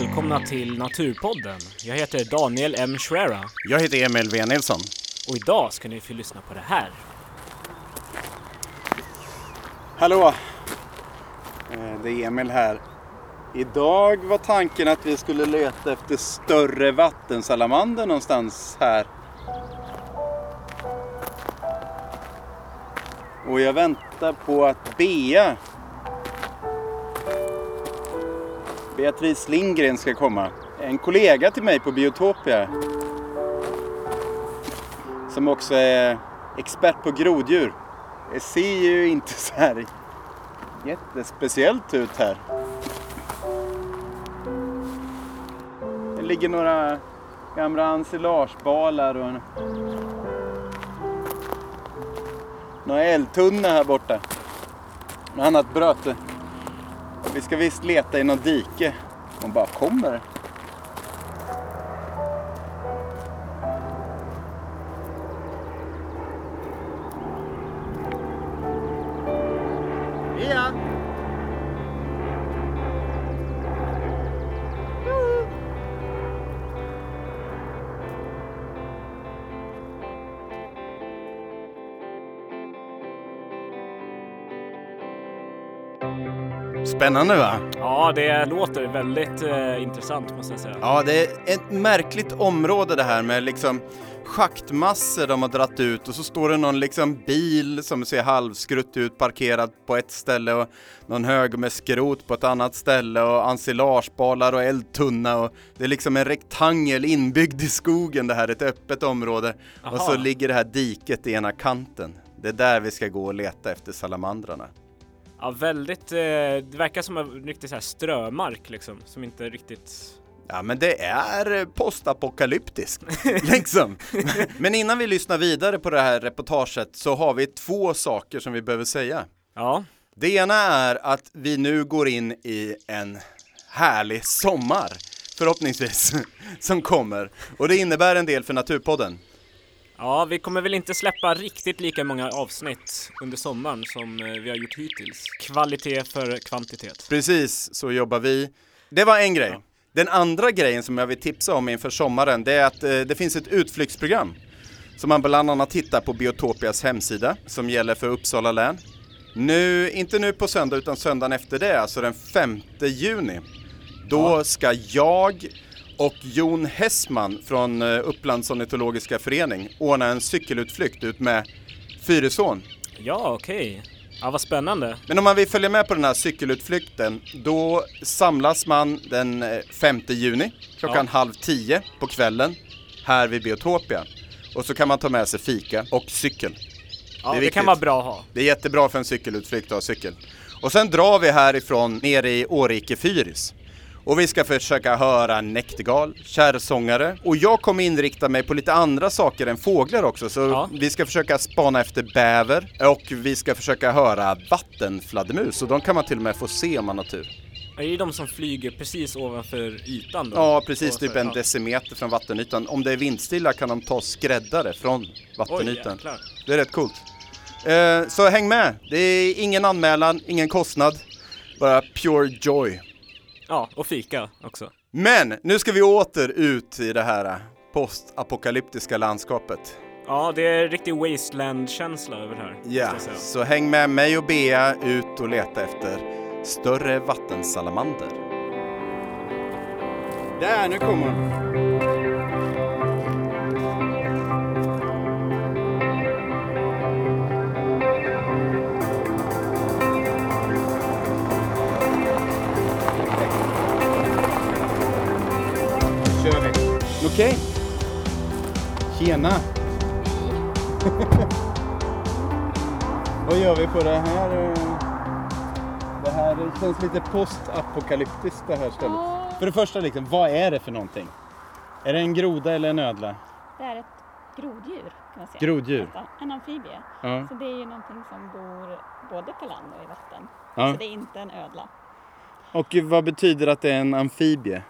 välkomna till Naturpodden. Jag heter Daniel M. Schwera Jag heter Emil V. Nilsson. och idag ska ni få lyssna på det här. Hallå! Eh, Det är Emil här. Idag var tanken att vi skulle leta efter större vattensalamander någonstans här. Och jag väntar på att Bea, Beatrice Lindgren ska komma. En kollega till mig på Biotopia. Som också är expert på groddjur. Det ser ju inte så här jättespeciellt ut här. Det ligger några gamla ensilagebalar och en... några eldtunnor här borta. Något annat bröte. Vi ska visst leta i något dike. Hon bara kommer. Ja. Spännande va? Ja, det låter väldigt eh, intressant måste jag säga. Ja, det är ett märkligt område det här med liksom schaktmassor de har dratt ut och så står det någon liksom bil som ser halvskrutt ut parkerad på ett ställe och någon hög med skrot på ett annat ställe och ensilagebalar och eldtunna och det är liksom en rektangel inbyggd i skogen det här, ett öppet område och så Aha. ligger det här diket i ena kanten. Det är där vi ska gå och leta efter salamandrarna. Ja, väldigt, eh, det verkar som en riktig så här strömark liksom, som inte riktigt... Ja men det är postapokalyptiskt liksom. Men innan vi lyssnar vidare på det här reportaget så har vi två saker som vi behöver säga. Ja, Det ena är att vi nu går in i en härlig sommar förhoppningsvis som kommer och det innebär en del för Naturpodden. Ja, vi kommer väl inte släppa riktigt lika många avsnitt under sommaren som eh, vi har gjort hittills. Kvalitet för kvantitet. Precis, så jobbar vi. Det var en grej. Ja. Den andra grejen som jag vill tipsa om inför sommaren, det är att eh, det finns ett utflyktsprogram som man bland annat hittar på Biotopias hemsida som gäller för Uppsala län. Nu, inte nu på söndag utan söndagen efter det, alltså den 5 juni. Då ska jag och Jon Hessman från eh, Upplands ornitologiska förening ordna en cykelutflykt ut med Fyrisån. Ja, okej. Ja, vad spännande. Men om man vill följa med på den här cykelutflykten, då samlas man den eh, 5 juni klockan halv tio på kvällen här vid Biotopia. Och så kan man ta med sig fika och cykel. Ja, Det det, kan vara bra att ha. Det är jättebra för en cykelutflykt att ha cykel. Och sen drar vi härifrån ner i Årike Fyris. Och vi ska försöka höra näktergal, kärrsångare och jag kommer inrikta mig på lite andra saker än fåglar också. Så Ja. vi ska försöka spana efter bäver och vi ska försöka höra vattenfladdermus och de kan man till och med få se om man har tur. Är det de som flyger precis ovanför ytan då? Ja, precis, typ en ja. decimeter från vattenytan. Om det är vindstilla kan de ta skräddare från Oj, vattenytan. jäklar. Det är rätt coolt. Eh, så häng med. Det är ingen anmälan, ingen kostnad. Bara pure joy. Ja, och fika också. Men nu ska vi åter ut i det här postapokalyptiska landskapet. Ja, det är riktig wasteland-känsla över det här. Ja, så häng med mig och Bea ut och leta efter större vattensalamander. Där, nu kommer hon. Okej. Tjena. Vad gör vi på det här? eh? Det här känns lite postapokalyptiskt det här stället. För det första, liksom, vad är det för någonting? Är det en groda eller en ödla? Det är ett groddjur kan man säga. Groddjur. En amfibie. Ja. Så det är ju någonting som bor både på land och i vatten. Ja. Så det är inte en ödla. Och vad betyder att det är en amfibie?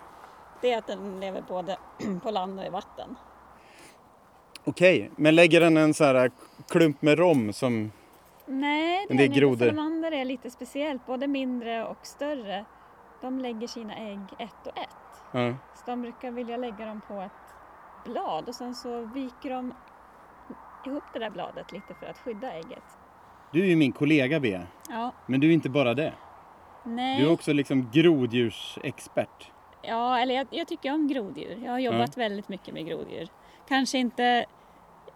Det är att den lever både på land och i vatten. Okej, men lägger den en sån här klump med rom som... Nej, det, är inte. grodor. Salamander är lite speciellt. Både mindre och större de lägger sina ägg ett och ett. Ja. Så de brukar vilja lägga dem på ett blad och sen så viker de ihop det där bladet lite för att skydda ägget. Du är ju min kollega Bea, Ja, men du är inte bara det. nej. Du är också liksom groddjursexpert. Ja, eller jag, jag tycker om groddjur. Jag har jobbat väldigt mycket med groddjur. Kanske inte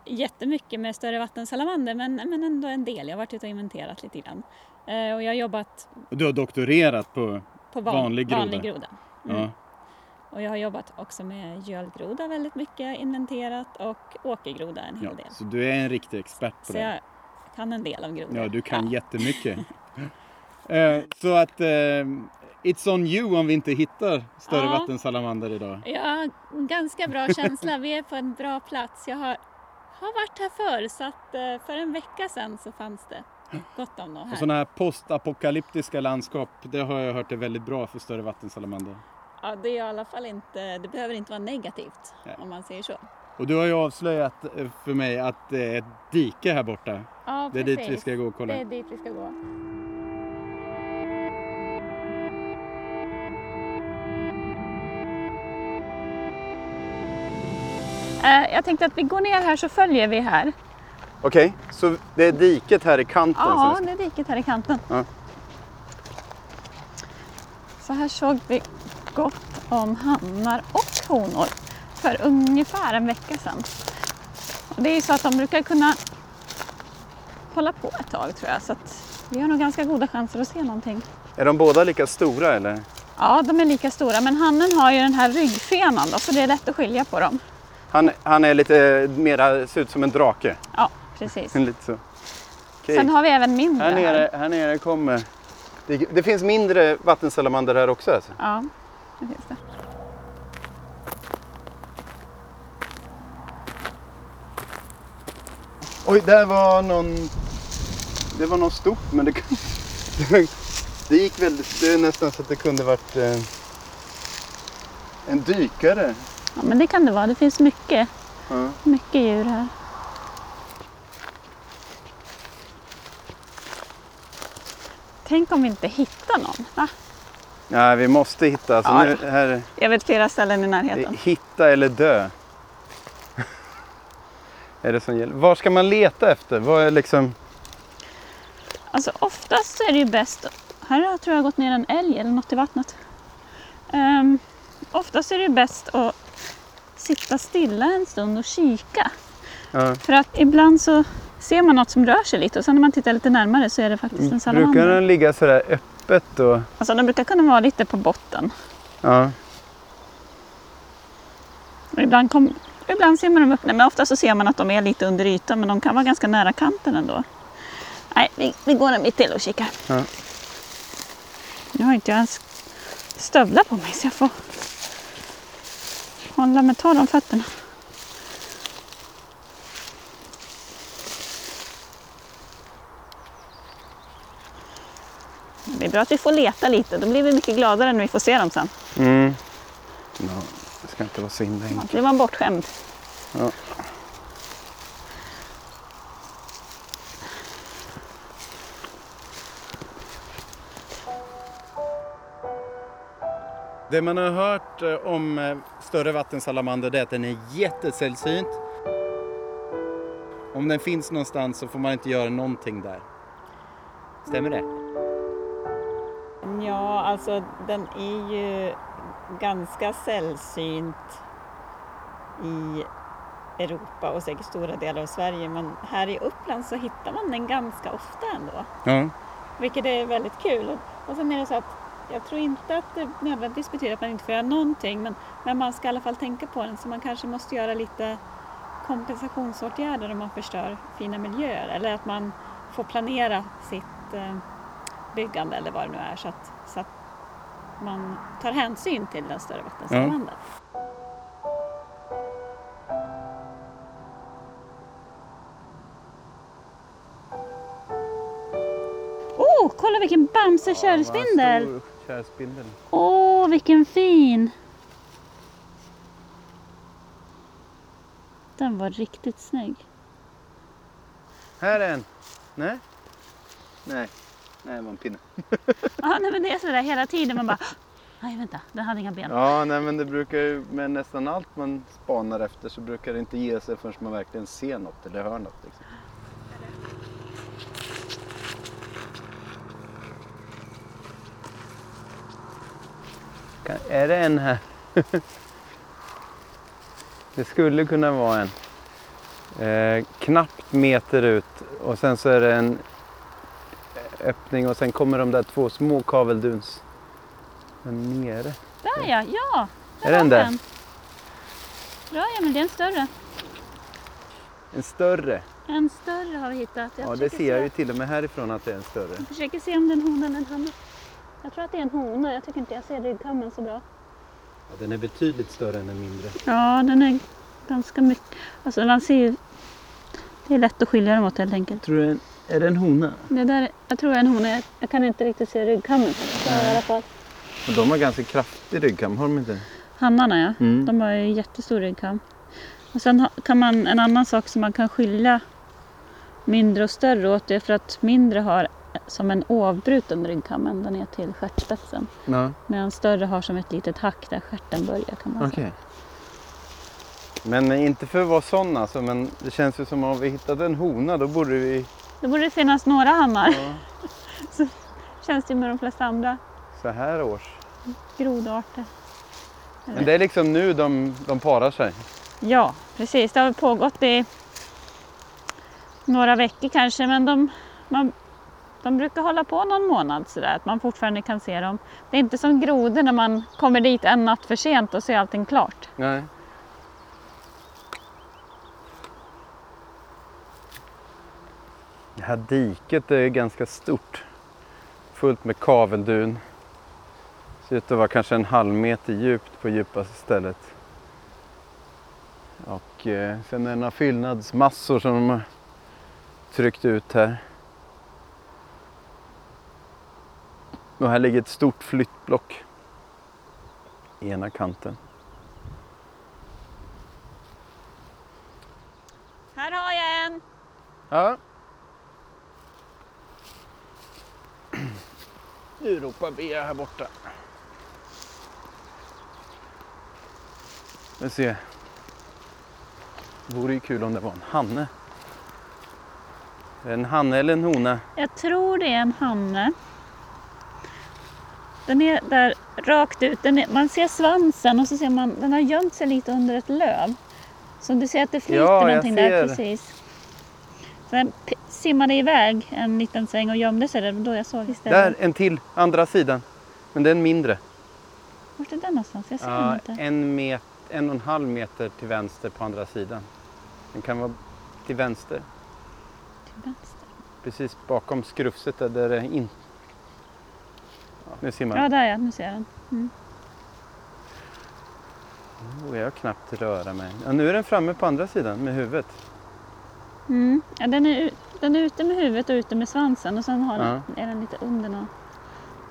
jättemycket med större vattensalamander men, men ändå en del. Jag har varit ute och inventerat lite grann. Eh, och jag har jobbat Och du har doktorerat på... på van, Vanlig groda. vanlig groda. Mm. Ja. Och jag har jobbat också med gölgroda väldigt mycket, inventerat och åkergroda en hel Ja, del. så du är en riktig expert på Så det. jag kan en del om grodor. Ja, du kan jättemycket. Eh, så att eh, it's on you om vi inte hittar större Ja. vattensalamander idag. En ganska bra känsla. Vi är på en bra plats. Jag har, har varit här förr så att eh, för en vecka sedan så fanns det gott om dem Och här. sådana här postapokalyptiska landskap, det har jag hört är väldigt bra för större vattensalamander. Ja, det är i alla fall inte, det behöver inte vara negativt Nej. om man säger så. Och du har ju avslöjat eh, för mig att det är ett dike här borta. Ja, Det är dit vi ska gå och kolla. Det är dit vi ska gå. Jag tänkte att vi går ner här så följer vi här. Okej, så det är diket här i kanten? Ja, så- det är diket här i kanten. Ja. Så här såg vi gott om hannar och honor för ungefär en vecka sedan. Och det är ju så att de brukar kunna hålla på ett tag tror jag. Så vi har nog ganska goda chanser att se någonting. Är de båda lika stora eller? Ja, de är lika stora men hannen har ju den här ryggfenan då, så det är lätt att skilja på dem. Han, han är lite mera, ser ut som en drake. Ja, precis. Lite så. Okej. Sen har vi även mindre Här nere, här nere kommer... Det, det finns mindre vattensalamander här också alltså. Ja, det finns det. Oj, där var någon... Det var något stort men det, det gick väldigt... Det är nästan så att det kunde varit eh, en dykare. Ja, men det kan det vara. Det finns mycket, Ja. mycket djur här. Tänk om vi inte hittar någon. Va? Nej, vi måste hitta. Alltså, Ja. nu, här, Jag vet flera ställen i närheten. är hitta eller dö. är det som gäller. Var ska man leta efter? Vad är liksom... Alltså oftast så är det ju bäst. Här har- tror jag gått ner en älg eller något i vattnet. Um, oftast är det ju bäst att sitta stilla en stund och kika. Ja. För att ibland så ser man något som rör sig lite och sen när man tittar lite närmare så är det faktiskt en Brukar salamander. den ligga sådär öppet och... Alltså de brukar kunna vara lite på botten. Ja. Och ibland, kom, ibland ser man dem öppna men ofta så ser man att de är lite under ytan men de kan vara ganska nära kanten ändå. Nej, vi, vi går en bit till och kikar. Ja. Nu har inte jag ens stövlar på mig så jag får hålla mig torr om fötterna. Det är bra att vi får leta lite, då blir vi mycket gladare när vi får se dem sen. Mm. Ja, det ska inte vara så himla enkelt. Det var bortskämd. Ja. Det man har hört eh, om eh, större vattensalamander det är att den är jättesällsynt. Om den finns någonstans så får man inte göra någonting där. Stämmer det? Ja, alltså den är ju ganska sällsynt i Europa och säkert stora delar av Sverige. Men här i Uppland så hittar man den ganska ofta ändå. Ja. Vilket är väldigt kul. Och, och sen är det så att jag tror inte att det nödvändigtvis betyder att man inte får göra någonting. Men, men man ska i alla fall tänka på den. Så man kanske måste göra lite kompensationsåtgärder om man förstör fina miljöer. Eller att man får planera sitt eh, byggande eller vad det nu är. Så att, så att man tar hänsyn till den större vattensalamandern. Oh, kolla vilken! Stor Körspindel. Åh, vilken fin! Den var riktigt snygg. Här är en. Nej. Nej. Nej, det var en pinne. Ja, nej, men det är sådär hela tiden. Man bara, Nej, vänta, den hade inga ben. Ja, nej men det brukar ju, med nästan allt man spanar efter så brukar det inte ge sig förrän man verkligen ser något eller hör något. Liksom. Är det en här? det skulle kunna vara en. Eh, knappt meter ut och sen så är det en öppning och sen kommer de där två små kavelduns där nere. Där ja, ja! Är den där? den. Bra Emil, det är en större. En större. En större har vi hittat. Jag Ja, det ser jag ju till och med härifrån att det är en större. Jag försöker se om det är en hona eller en hanne. Jag tror att det är en hona. Jag tycker inte jag ser ryggkammen så bra. Ja, den är betydligt större än den mindre. Ja, den är ganska mycket. Alltså man ser ju... Det är lätt att skilja dem åt helt enkelt. Tror du en, är det en hona? Det där, jag tror det är en hona. Jag, jag kan inte riktigt se ryggkammen. Så i alla fall. Och de har ganska kraftig ryggkam, har de inte? Hannarna ja. Mm. De har ju jättestor ryggkam. Och sen kan man, en annan sak som man kan skilja mindre och större åt det är för att mindre har som en ovbruten ryggkam ända ner till stjärtspetsen. Ja, Medan större har som ett litet hack där stjärten börjar kan man okej. säga. Men inte för att vara sån alltså, men det känns ju som om vi hittat en hona då borde vi... Då borde det finnas några hannar. Ja, Känns det med de flesta andra så här års. grodarter. Men det är liksom nu de, de parar sig. Ja, precis. Det har pågått i några veckor kanske, men de, man, de brukar hålla på någon månad sådär, att man fortfarande kan se dem. Det är inte som grodor när man kommer dit en natt för sent och ser allting klart. Nej. Det här diket är ganska stort. Fullt med kaveldun. Ser ut att vara kanske en halv meter djupt på djupaste stället. Och eh, sen är det några fyllnadsmassor som de har tryckt ut här. Och här ligger ett stort flyttblock. I ena kanten. Här har jag en! Ja. Nu ropar Bea här borta. Vi se. Det vore ju kul om det var en hanne. En hanne eller en hona? Jag tror det är en hanne. Den är där rakt ut. Den är, man ser svansen och så ser man den har gömt sig lite under ett löv. Så du ser att det flyter Ja, någonting där ser. precis. Så den simmade iväg en liten sväng och gömde sig där. Då jag såg istället. Där, en till, andra sidan. Men den mindre. Vart är den någonstans? Jag ser den Ja, inte. en, met, en och en halv meter till vänster på andra sidan. Den kan vara till vänster. Till vänster. Precis bakom skrufset där det är in. Ja, nu ser man. Ja, där ja. Nu ser jag den. Oh, jag knappt röra mig. Ja, nu är den framme på andra sidan med huvudet. Mm. Ja, den, är, den är ute med huvudet och ute med svansen och sen har den, Ja. är den lite under några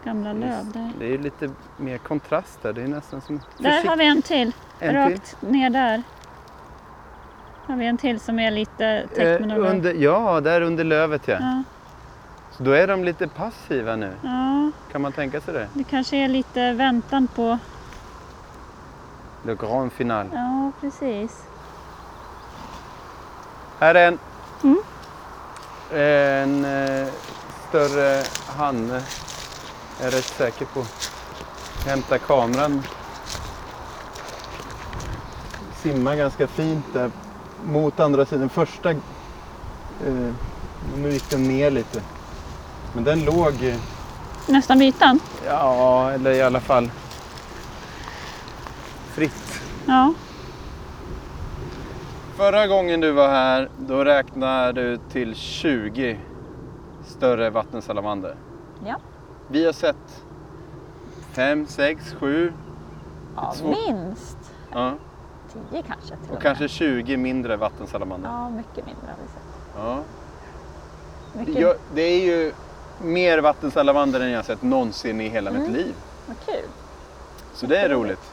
gamla löv där. Det är lite mer kontrast där. Det är nästan som... Där har vi en till. En Rakt ner där. Har vi en till som är lite täckt med Eh, under, ja, där under lövet ja. Ja, Så då är de lite passiva nu. ja, Kan man tänka sig det? det kanske är lite väntan på... Le grand final. Ja, precis. Här är en. Mm. En eh, större hanne. Jag är rätt säker på. Hämta kameran. Simmar ganska fint där mot andra sidan. Första... Eh, nu gick den ner lite. Men den låg... Nästan vid ytan. Ja, eller i alla fall fritt. Ja. Förra gången du var här, då räknade du till 20 större vattensalamander. Ja. Vi har sett 5, 6, 7 ja Svårt. minst ja, 10 kanske till och med. kanske 20 mindre vattensalamander. Ja, mycket mindre har vi sett. Ja. Mycket... Jag, det är ju mer vattensalamander än jag sett någonsin i hela mitt Mm. liv. Vad kul. Så det är roligt.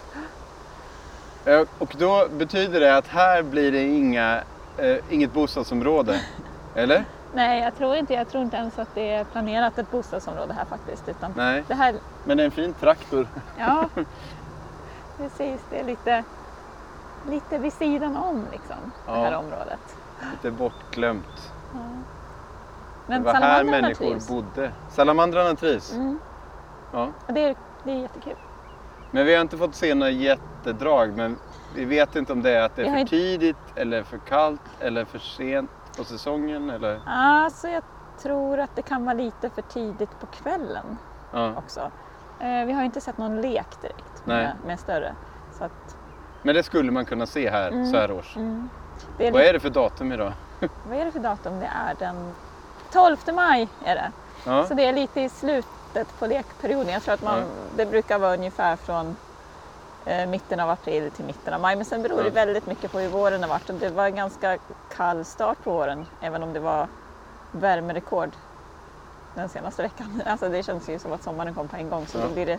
Eh, Och då betyder det att här blir det inga, eh, inget bostadsområde. Eller? Nej, jag tror inte. Jag tror inte ens att det är planerat ett bostadsområde här faktiskt. Utan Nej, det här, men det är en fin traktor. ja, precis. Det är lite, lite vid sidan om liksom, det här Ja. området. Lite bortglömt. Men det var här människor trivs. bodde. Salamandrarna trivs. Mm. Ja. Och det, är, det är jättekul. Men vi har inte fått se några jättedrag. Men vi vet inte om det är att det är för inte- tidigt eller för kallt eller för sent på säsongen. Eller... Alltså, jag tror att det kan vara lite för tidigt på kvällen Ja. också. Eh, vi har inte sett någon lek direkt med, med större. Så att, Men det skulle man kunna se här Mm. så här års. mm. det är Vad lite, är det för datum idag? vad är det för datum? Det är den 12 maj. Är det. Ja. Så det är lite i slutet på lekperioden. Jag tror att man, Ja. det brukar vara ungefär från eh, mitten av april till mitten av maj. Men sen beror det väldigt mycket på hur våren har varit. Och det var en ganska kall start på våren, även om det var värmerekord den senaste veckan. Alltså det känns ju som att sommaren kom på en gång. Så Ja. då blir det,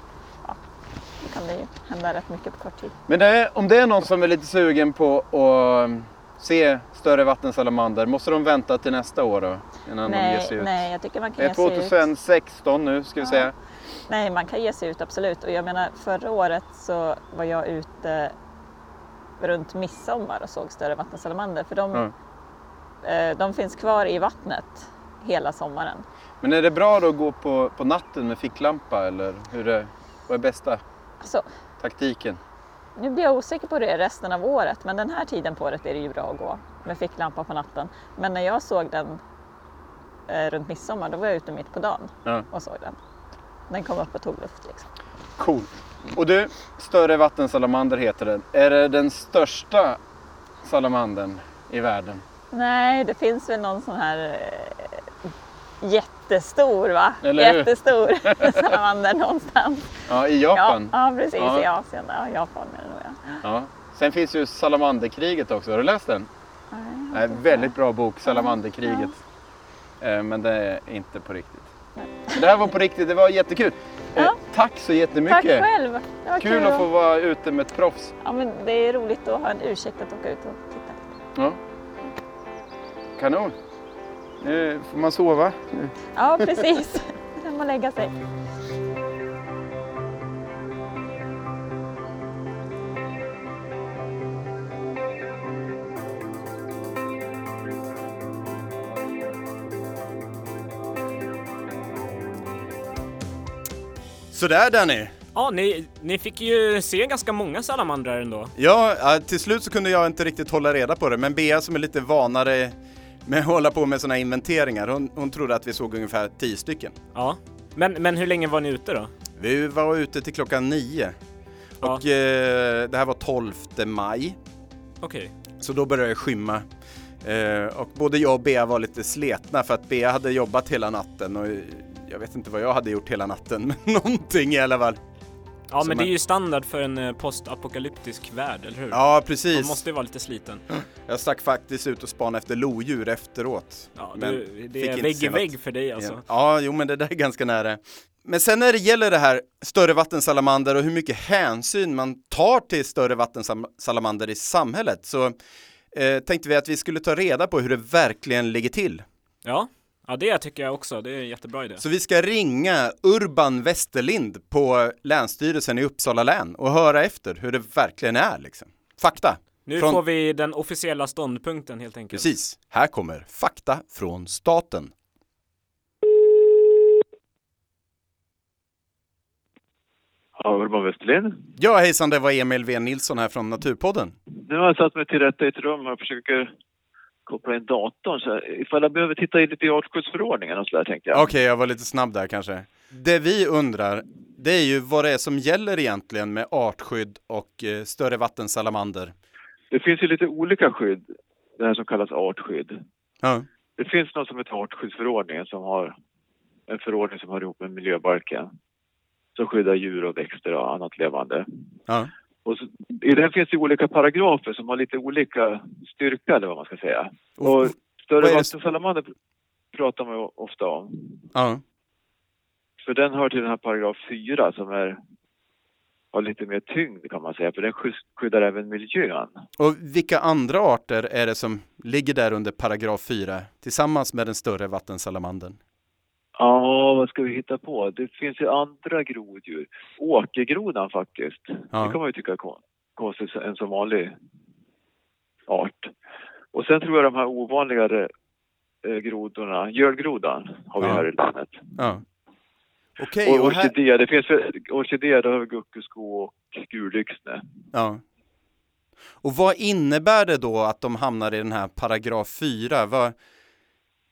då kan det ju hända rätt mycket på kort tid. Men det är, om det är någon som är lite sugen på att se större vattensalamander, måste de vänta till nästa år då? Innan de ger Nej, sig ut? nej, jag tycker man kan Det är ge sig ut. 2016 nu ska vi Ja. säga. Nej, man kan ge sig ut absolut. Och jag menar förra året så var jag ute runt midsommar och såg större vattensalamander. För de, Ja. eh, de finns kvar i vattnet hela sommaren. Men är det bra då att gå på, på natten med ficklampa eller hur är, vad är bästa Alltså, taktiken? Nu blir jag osäker på det resten av året, men den här tiden på året är det ju bra att gå med ficklampa på natten. Men när jag såg den eh, runt midsommar, då var jag ute mitt på dagen Ja. och såg den. Den kom upp och tog luft liksom. Cool. Och du, större vattensalamander heter den. Är det den största salamandern i världen? Nej, det finns väl någon sån här eh, jättestor va? Eller hur? Jättestor salamander någonstans. Ja, i Ja, Japan. ja precis Ja. i Asien. Ja, Japan är det nog ja. Ja. Sen finns ju Salamanderkriget också. Har du läst den? Nej, en väldigt bra bok, Salamanderkriget. Eh, Men det är inte på riktigt. Men det här var på riktigt, det var jättekul. Eh, Ja. Tack så Tack jättemycket! själv! Det var Kul att få vara ute med ett proffs. Ja, men det är roligt att ha en ursäkt att åka ut och titta. Ja. Kanon! Nu får man sova. Nu. Ja, precis. Hem och lägga sig. Sådär Danny! Ja, ni, ni fick ju se ganska många salamandrar ändå. Ja, till slut så kunde jag inte riktigt hålla reda på det, men Bea som är lite vanare med att hålla på med sådana inventeringar, hon, hon trodde att vi såg ungefär 10 stycken. Ja. Men, men hur länge var ni ute då? Vi var ute till klockan 9 Ja. och eh, det här var 12 maj, Okej. så då började det skymma. Eh, och både jag och Bea var lite sletna för att Bea hade jobbat hela natten och jag vet inte vad jag hade gjort hela natten, men någonting i alla fall. Ja, men man- det är ju standard för en eh, postapokalyptisk värld, eller hur? Ja, Man precis. måste ju vara lite sliten. Jag stack faktiskt ut och spanade efter lodjur efteråt. Ja, Men du, det är vägg i vägg för dig alltså. Ja. ja, jo men det där är ganska nära. Men sen när det gäller det här större vattensalamander och hur mycket hänsyn man tar till större vattensalamander i samhället så eh, tänkte vi att vi skulle ta reda på hur det verkligen ligger till. Ja. Ja, det tycker jag också. Det är en jättebra idé. Så vi ska ringa Urban Westerlind på Länsstyrelsen i Uppsala län och höra efter hur det verkligen är liksom. Fakta. Nu från- får vi den officiella ståndpunkten helt enkelt. Precis. Här kommer fakta från staten. Ja, Urban Westerlind. Ja, hejsan, det var Emil V. Nilsson här från Naturpodden. Nu har jag satt mig till rätta i ett rum och försöker koppla in datorn. Så ifall jag behöver titta in lite i artskyddsförordningen och sådär tänkte jag. Okej, jag var lite snabb där kanske. Det vi undrar, det är ju vad det är som gäller egentligen med artskydd och eh, större vattensalamander. Det finns ju lite olika skydd, det här som kallas artskydd. Ja, Det finns något som heter artskyddsförordningen som har en förordning som hör ihop med miljöbalken. Som skyddar djur och växter och annat levande. ja, Och så, I den finns det olika paragrafer som har lite olika styrka eller vad man ska säga. Och- Och större vattensalamander pratar man ju ofta om. ja. För den hör till den här paragraf 4 som är, har lite mer tyngd kan man säga. För den skyddar även miljön. Och vilka andra arter är det som ligger där under paragraf 4 tillsammans med den större vattensalamandern? Ja, vad ska vi hitta på? Det finns ju andra groddjur. Åkergrodan faktiskt. Ja. Det kan man ju tycka är kon- konstigt, en som vanlig art. Och sen tror jag de här ovanligare eh, grodorna, gödgrodan har vi Ja. här i länet. Ja. Okej, och och här... orkidé, det finns väl- orkidé, då har vi guckusko och gulyxne. Ja. Och vad innebär det då att de hamnar i den här paragraf 4? Vad,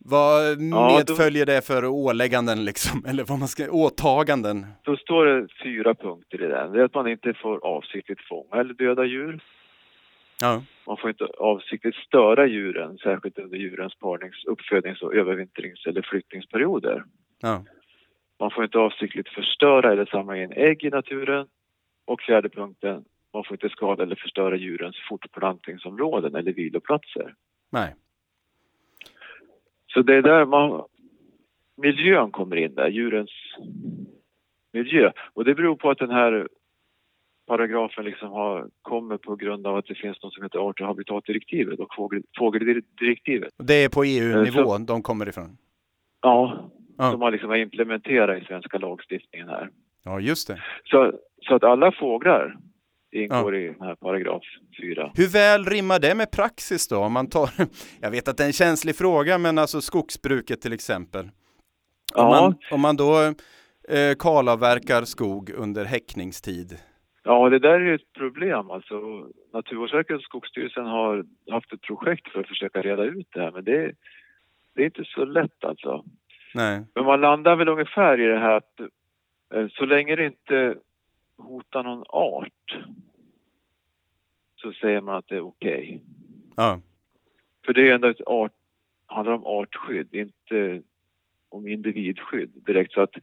vad Ja, då- medföljer det för ålägganden liksom? Eller vad man ska, åtaganden? Då står det fyra punkter i den. Det är att man inte får avsiktligt fånga eller döda djur. Ja. Man får inte avsiktligt störa djuren, särskilt under djurens parnings, uppfödnings och övervintrings eller flyttningsperioder. Ja. Man får inte avsiktligt förstöra eller samla in ägg i naturen. Och fjärde punkten, man får inte skada eller förstöra djurens fortplantningsområden eller viloplatser. Nej. Så det är där man, miljön kommer in där, djurens miljö. Och det beror på att den här paragrafen liksom har, kommer på grund av att det finns något som heter art och habitatdirektivet och fågel, fågeldirektivet. Det är på EU-nivå Eh, de kommer ifrån? Ja, Ja. som man liksom har implementerat i svenska lagstiftningen här. Ja, just det. Så, så att alla fåglar ingår i den här paragraf 4. Hur väl rimmar det med praxis då? Om man tar, jag vet att det är en känslig fråga, men alltså skogsbruket till exempel. Om, Ja, man, om man då eh, kalavverkar skog under häckningstid. ja, det där är ju ett problem. Alltså, Naturvårdsverket och Skogsstyrelsen har haft ett projekt för att försöka reda ut det här, men det, det är inte så lätt alltså. Nej. Men man landar väl ungefär i det här att eh, så länge det inte hotar någon art så säger man att det är okej. Ja. För det är ändå ett art, handlar om artskydd, inte om individskydd direkt. Så att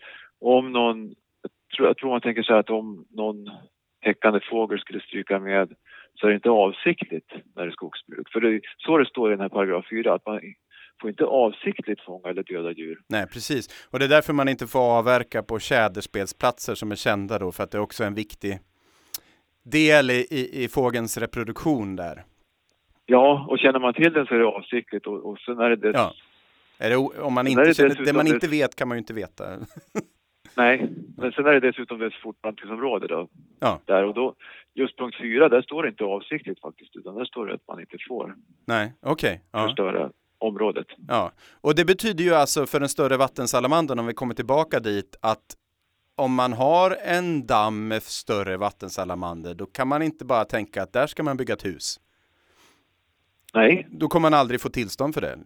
om någon, jag tror, jag tror man tänker så här att om någon häckande fågel skulle stryka med så är det inte avsiktligt när det är skogsbruk. För det är så det står i den här paragraf 4, att man får inte avsiktligt fånga eller döda djur. Nej, precis. Och det är därför man inte får avverka på tjäderspelsplatser som är kända då, för att det är också en viktig del i, i, i fågelns reproduktion där. Ja, och känner man till den så är det avsiktligt och, och sen är det dess, Ja. Är det, om man inte det känner, det man inte vet kan man ju inte veta. Nej, men sen är det dessutom dess fortplantningsområde då. Ja. Där och då, just punkt 4, där står det inte avsiktligt faktiskt, utan där står det att man inte får Nej, okej. Ja. förstöra området. Ja, och det betyder ju alltså för den större vattensalamandern, om vi kommer tillbaka dit, att om man har en damm med större vattensalamander, då kan man inte bara tänka att där ska man bygga ett hus. Nej, Då kommer man aldrig få tillstånd för det.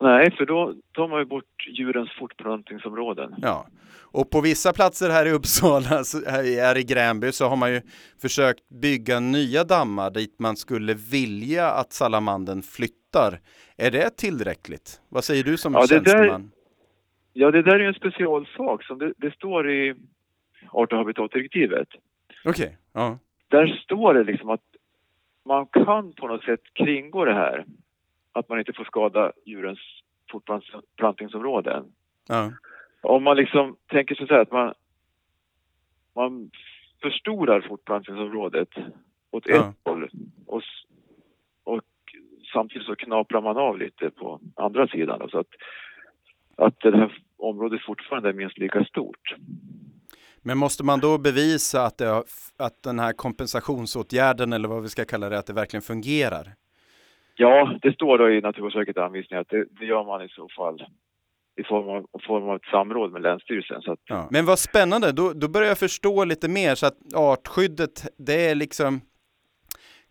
nej, för då tar man ju bort djurens fortplantningsområden. Ja, och på vissa platser här i Uppsala, här i Gränby, så har man ju försökt bygga nya dammar dit man skulle vilja att salamandern flyttar. Är det tillräckligt? Vad säger du som Ja, det där- tjänsteman? Ja, det där är en specialsak som det, det står i art och habitatdirektivet. Okej, ja. Där står det liksom att man kan på något sätt kringgå det här. Att man inte får skada djurens fortplantningsområden. ja. Om man liksom tänker sig så här att man, man förstorar fortplantningsområdet åt ett Ja. håll och, och samtidigt så knaprar man av lite på andra sidan. då, Så att, att det här området fortfarande är minst lika stort. Men måste man då bevisa att, det att den här kompensationsåtgärden, eller vad vi ska kalla det, att det verkligen fungerar? Ja, det står då i Naturvårdsverkets anvisningar att det, det gör man i så fall i form av, i form av ett samråd med Länsstyrelsen. Att, Ja. Men vad spännande, då, då börjar jag förstå lite mer så att artskyddet, det är liksom,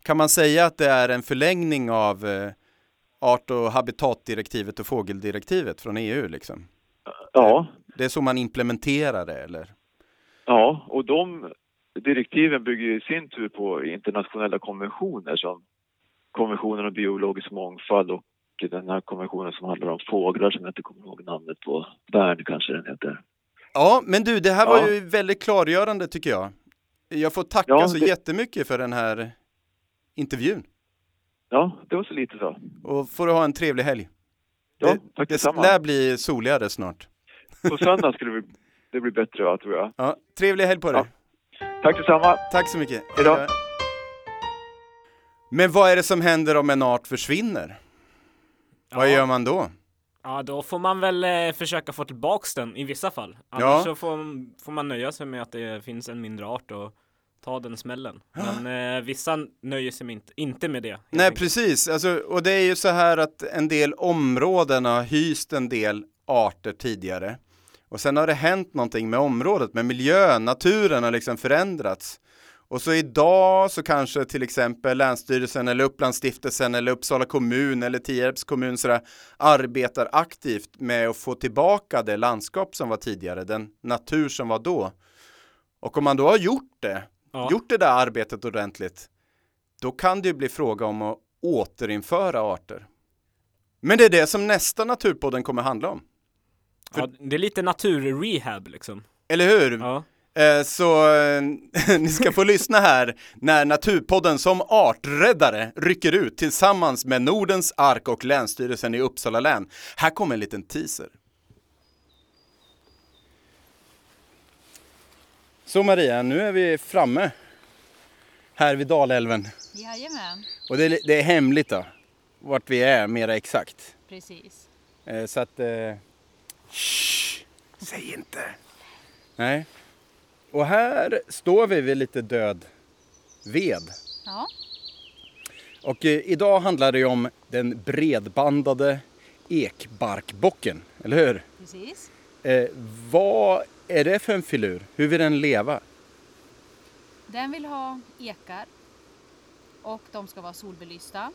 kan man säga att det är en förlängning av eh, art och habitatdirektivet och fågeldirektivet från EU liksom? Ja, Det är så man implementerar det eller? Ja, och de direktiven bygger i sin tur på internationella konventioner som konventionen om biologisk mångfald och den här konventionen som handlar om fåglar som jag inte kommer ihåg namnet på. Bern kanske den heter. Ja, men du, det här var Ja. ju väldigt klargörande tycker jag. Jag får tacka Ja, så det- jättemycket för den här intervjun. Ja, det var så lite så. Och får du ha en trevlig helg. Ja, det, tack det detsamma. lär bli soligare snart. På söndag skulle det bli, det bli bättre va, tror jag. Ja, trevlig helg på dig. Ja. Tack detsamma. Tack så mycket. Hejdå. Hejdå. Men vad är det som händer om en art försvinner? Vad Ja. gör man då? Ja, då får man väl eh, försöka få tillbaks den i vissa fall. Annars Ja. så får, får man nöja sig med att det finns en mindre art och ta den smällen. Men eh, vissa nöjer sig inte, inte med det. Nej, enkelt. precis. Alltså, och det är ju så här att en del områden har hyst en del arter tidigare. Och sen har det hänt någonting med området, med miljön, naturen har liksom förändrats. Och så idag så kanske till exempel Länsstyrelsen eller Upplandsstiftelsen eller Uppsala kommun eller Tierps kommun sådär, arbetar aktivt med att få tillbaka det landskap som var tidigare, den natur som var då. Och om man då har gjort det, Ja. gjort det där arbetet ordentligt, då kan det ju bli fråga om att återinföra arter. Men det är det som nästa Naturpodden kommer handla om. Ja, det är lite naturrehab liksom. Eller hur? Ja. Eh, Så eh, ni ska få lyssna här när Naturpodden som arträddare rycker ut tillsammans med Nordens Ark och Länsstyrelsen i Uppsala län. Här kommer en liten teaser. Så Maria, nu är vi framme här vid Dalälven. Jajamän, Och det är, det är hemligt då, vart vi är mera exakt. precis. Eh, Så att... Eh, shh, säg inte. Nej. Och här står vi vid lite död ved. Ja, Och eh, idag handlar det ju om den bredbandade ekbarkbocken, eller hur? precis. Eh, vad är det för en filur? Hur vill den leva? Den vill ha ekar och de ska vara solbelysta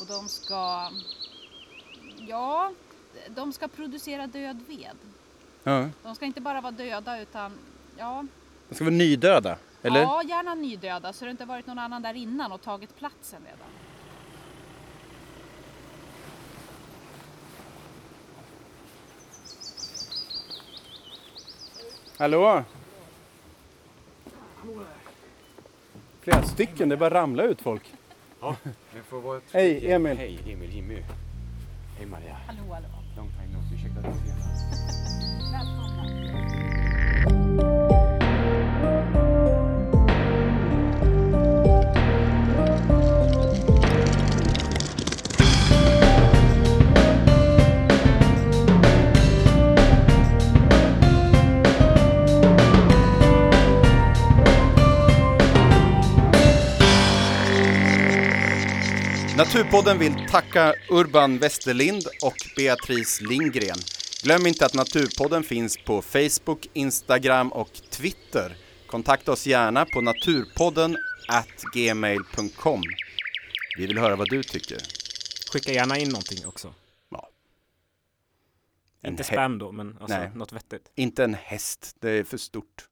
och de ska, ja, de ska producera död ved. Ja. De ska inte bara vara döda utan, ja, De ska vara nydöda, eller? ja gärna nydöda så det inte varit någon annan där innan och tagit platsen redan. Hallå? Flera stycken, det bara ramla ut folk. Men får vara. Hej, Emil. Hej Emil, Jimmy. Hej Maria. Hallå, hallå. Long time no see. Ursäkta att jag är sen. Naturpodden vill tacka Urban Westerlind och Beatrice Lindgren. Glöm inte att Naturpodden finns på Facebook, Instagram och Twitter. Kontakta oss gärna på naturpodden at gmail.com. Vi vill höra vad du tycker. Skicka gärna in någonting också. Ja. Inte spam då, men alltså något vettigt. Inte en häst, det är för stort.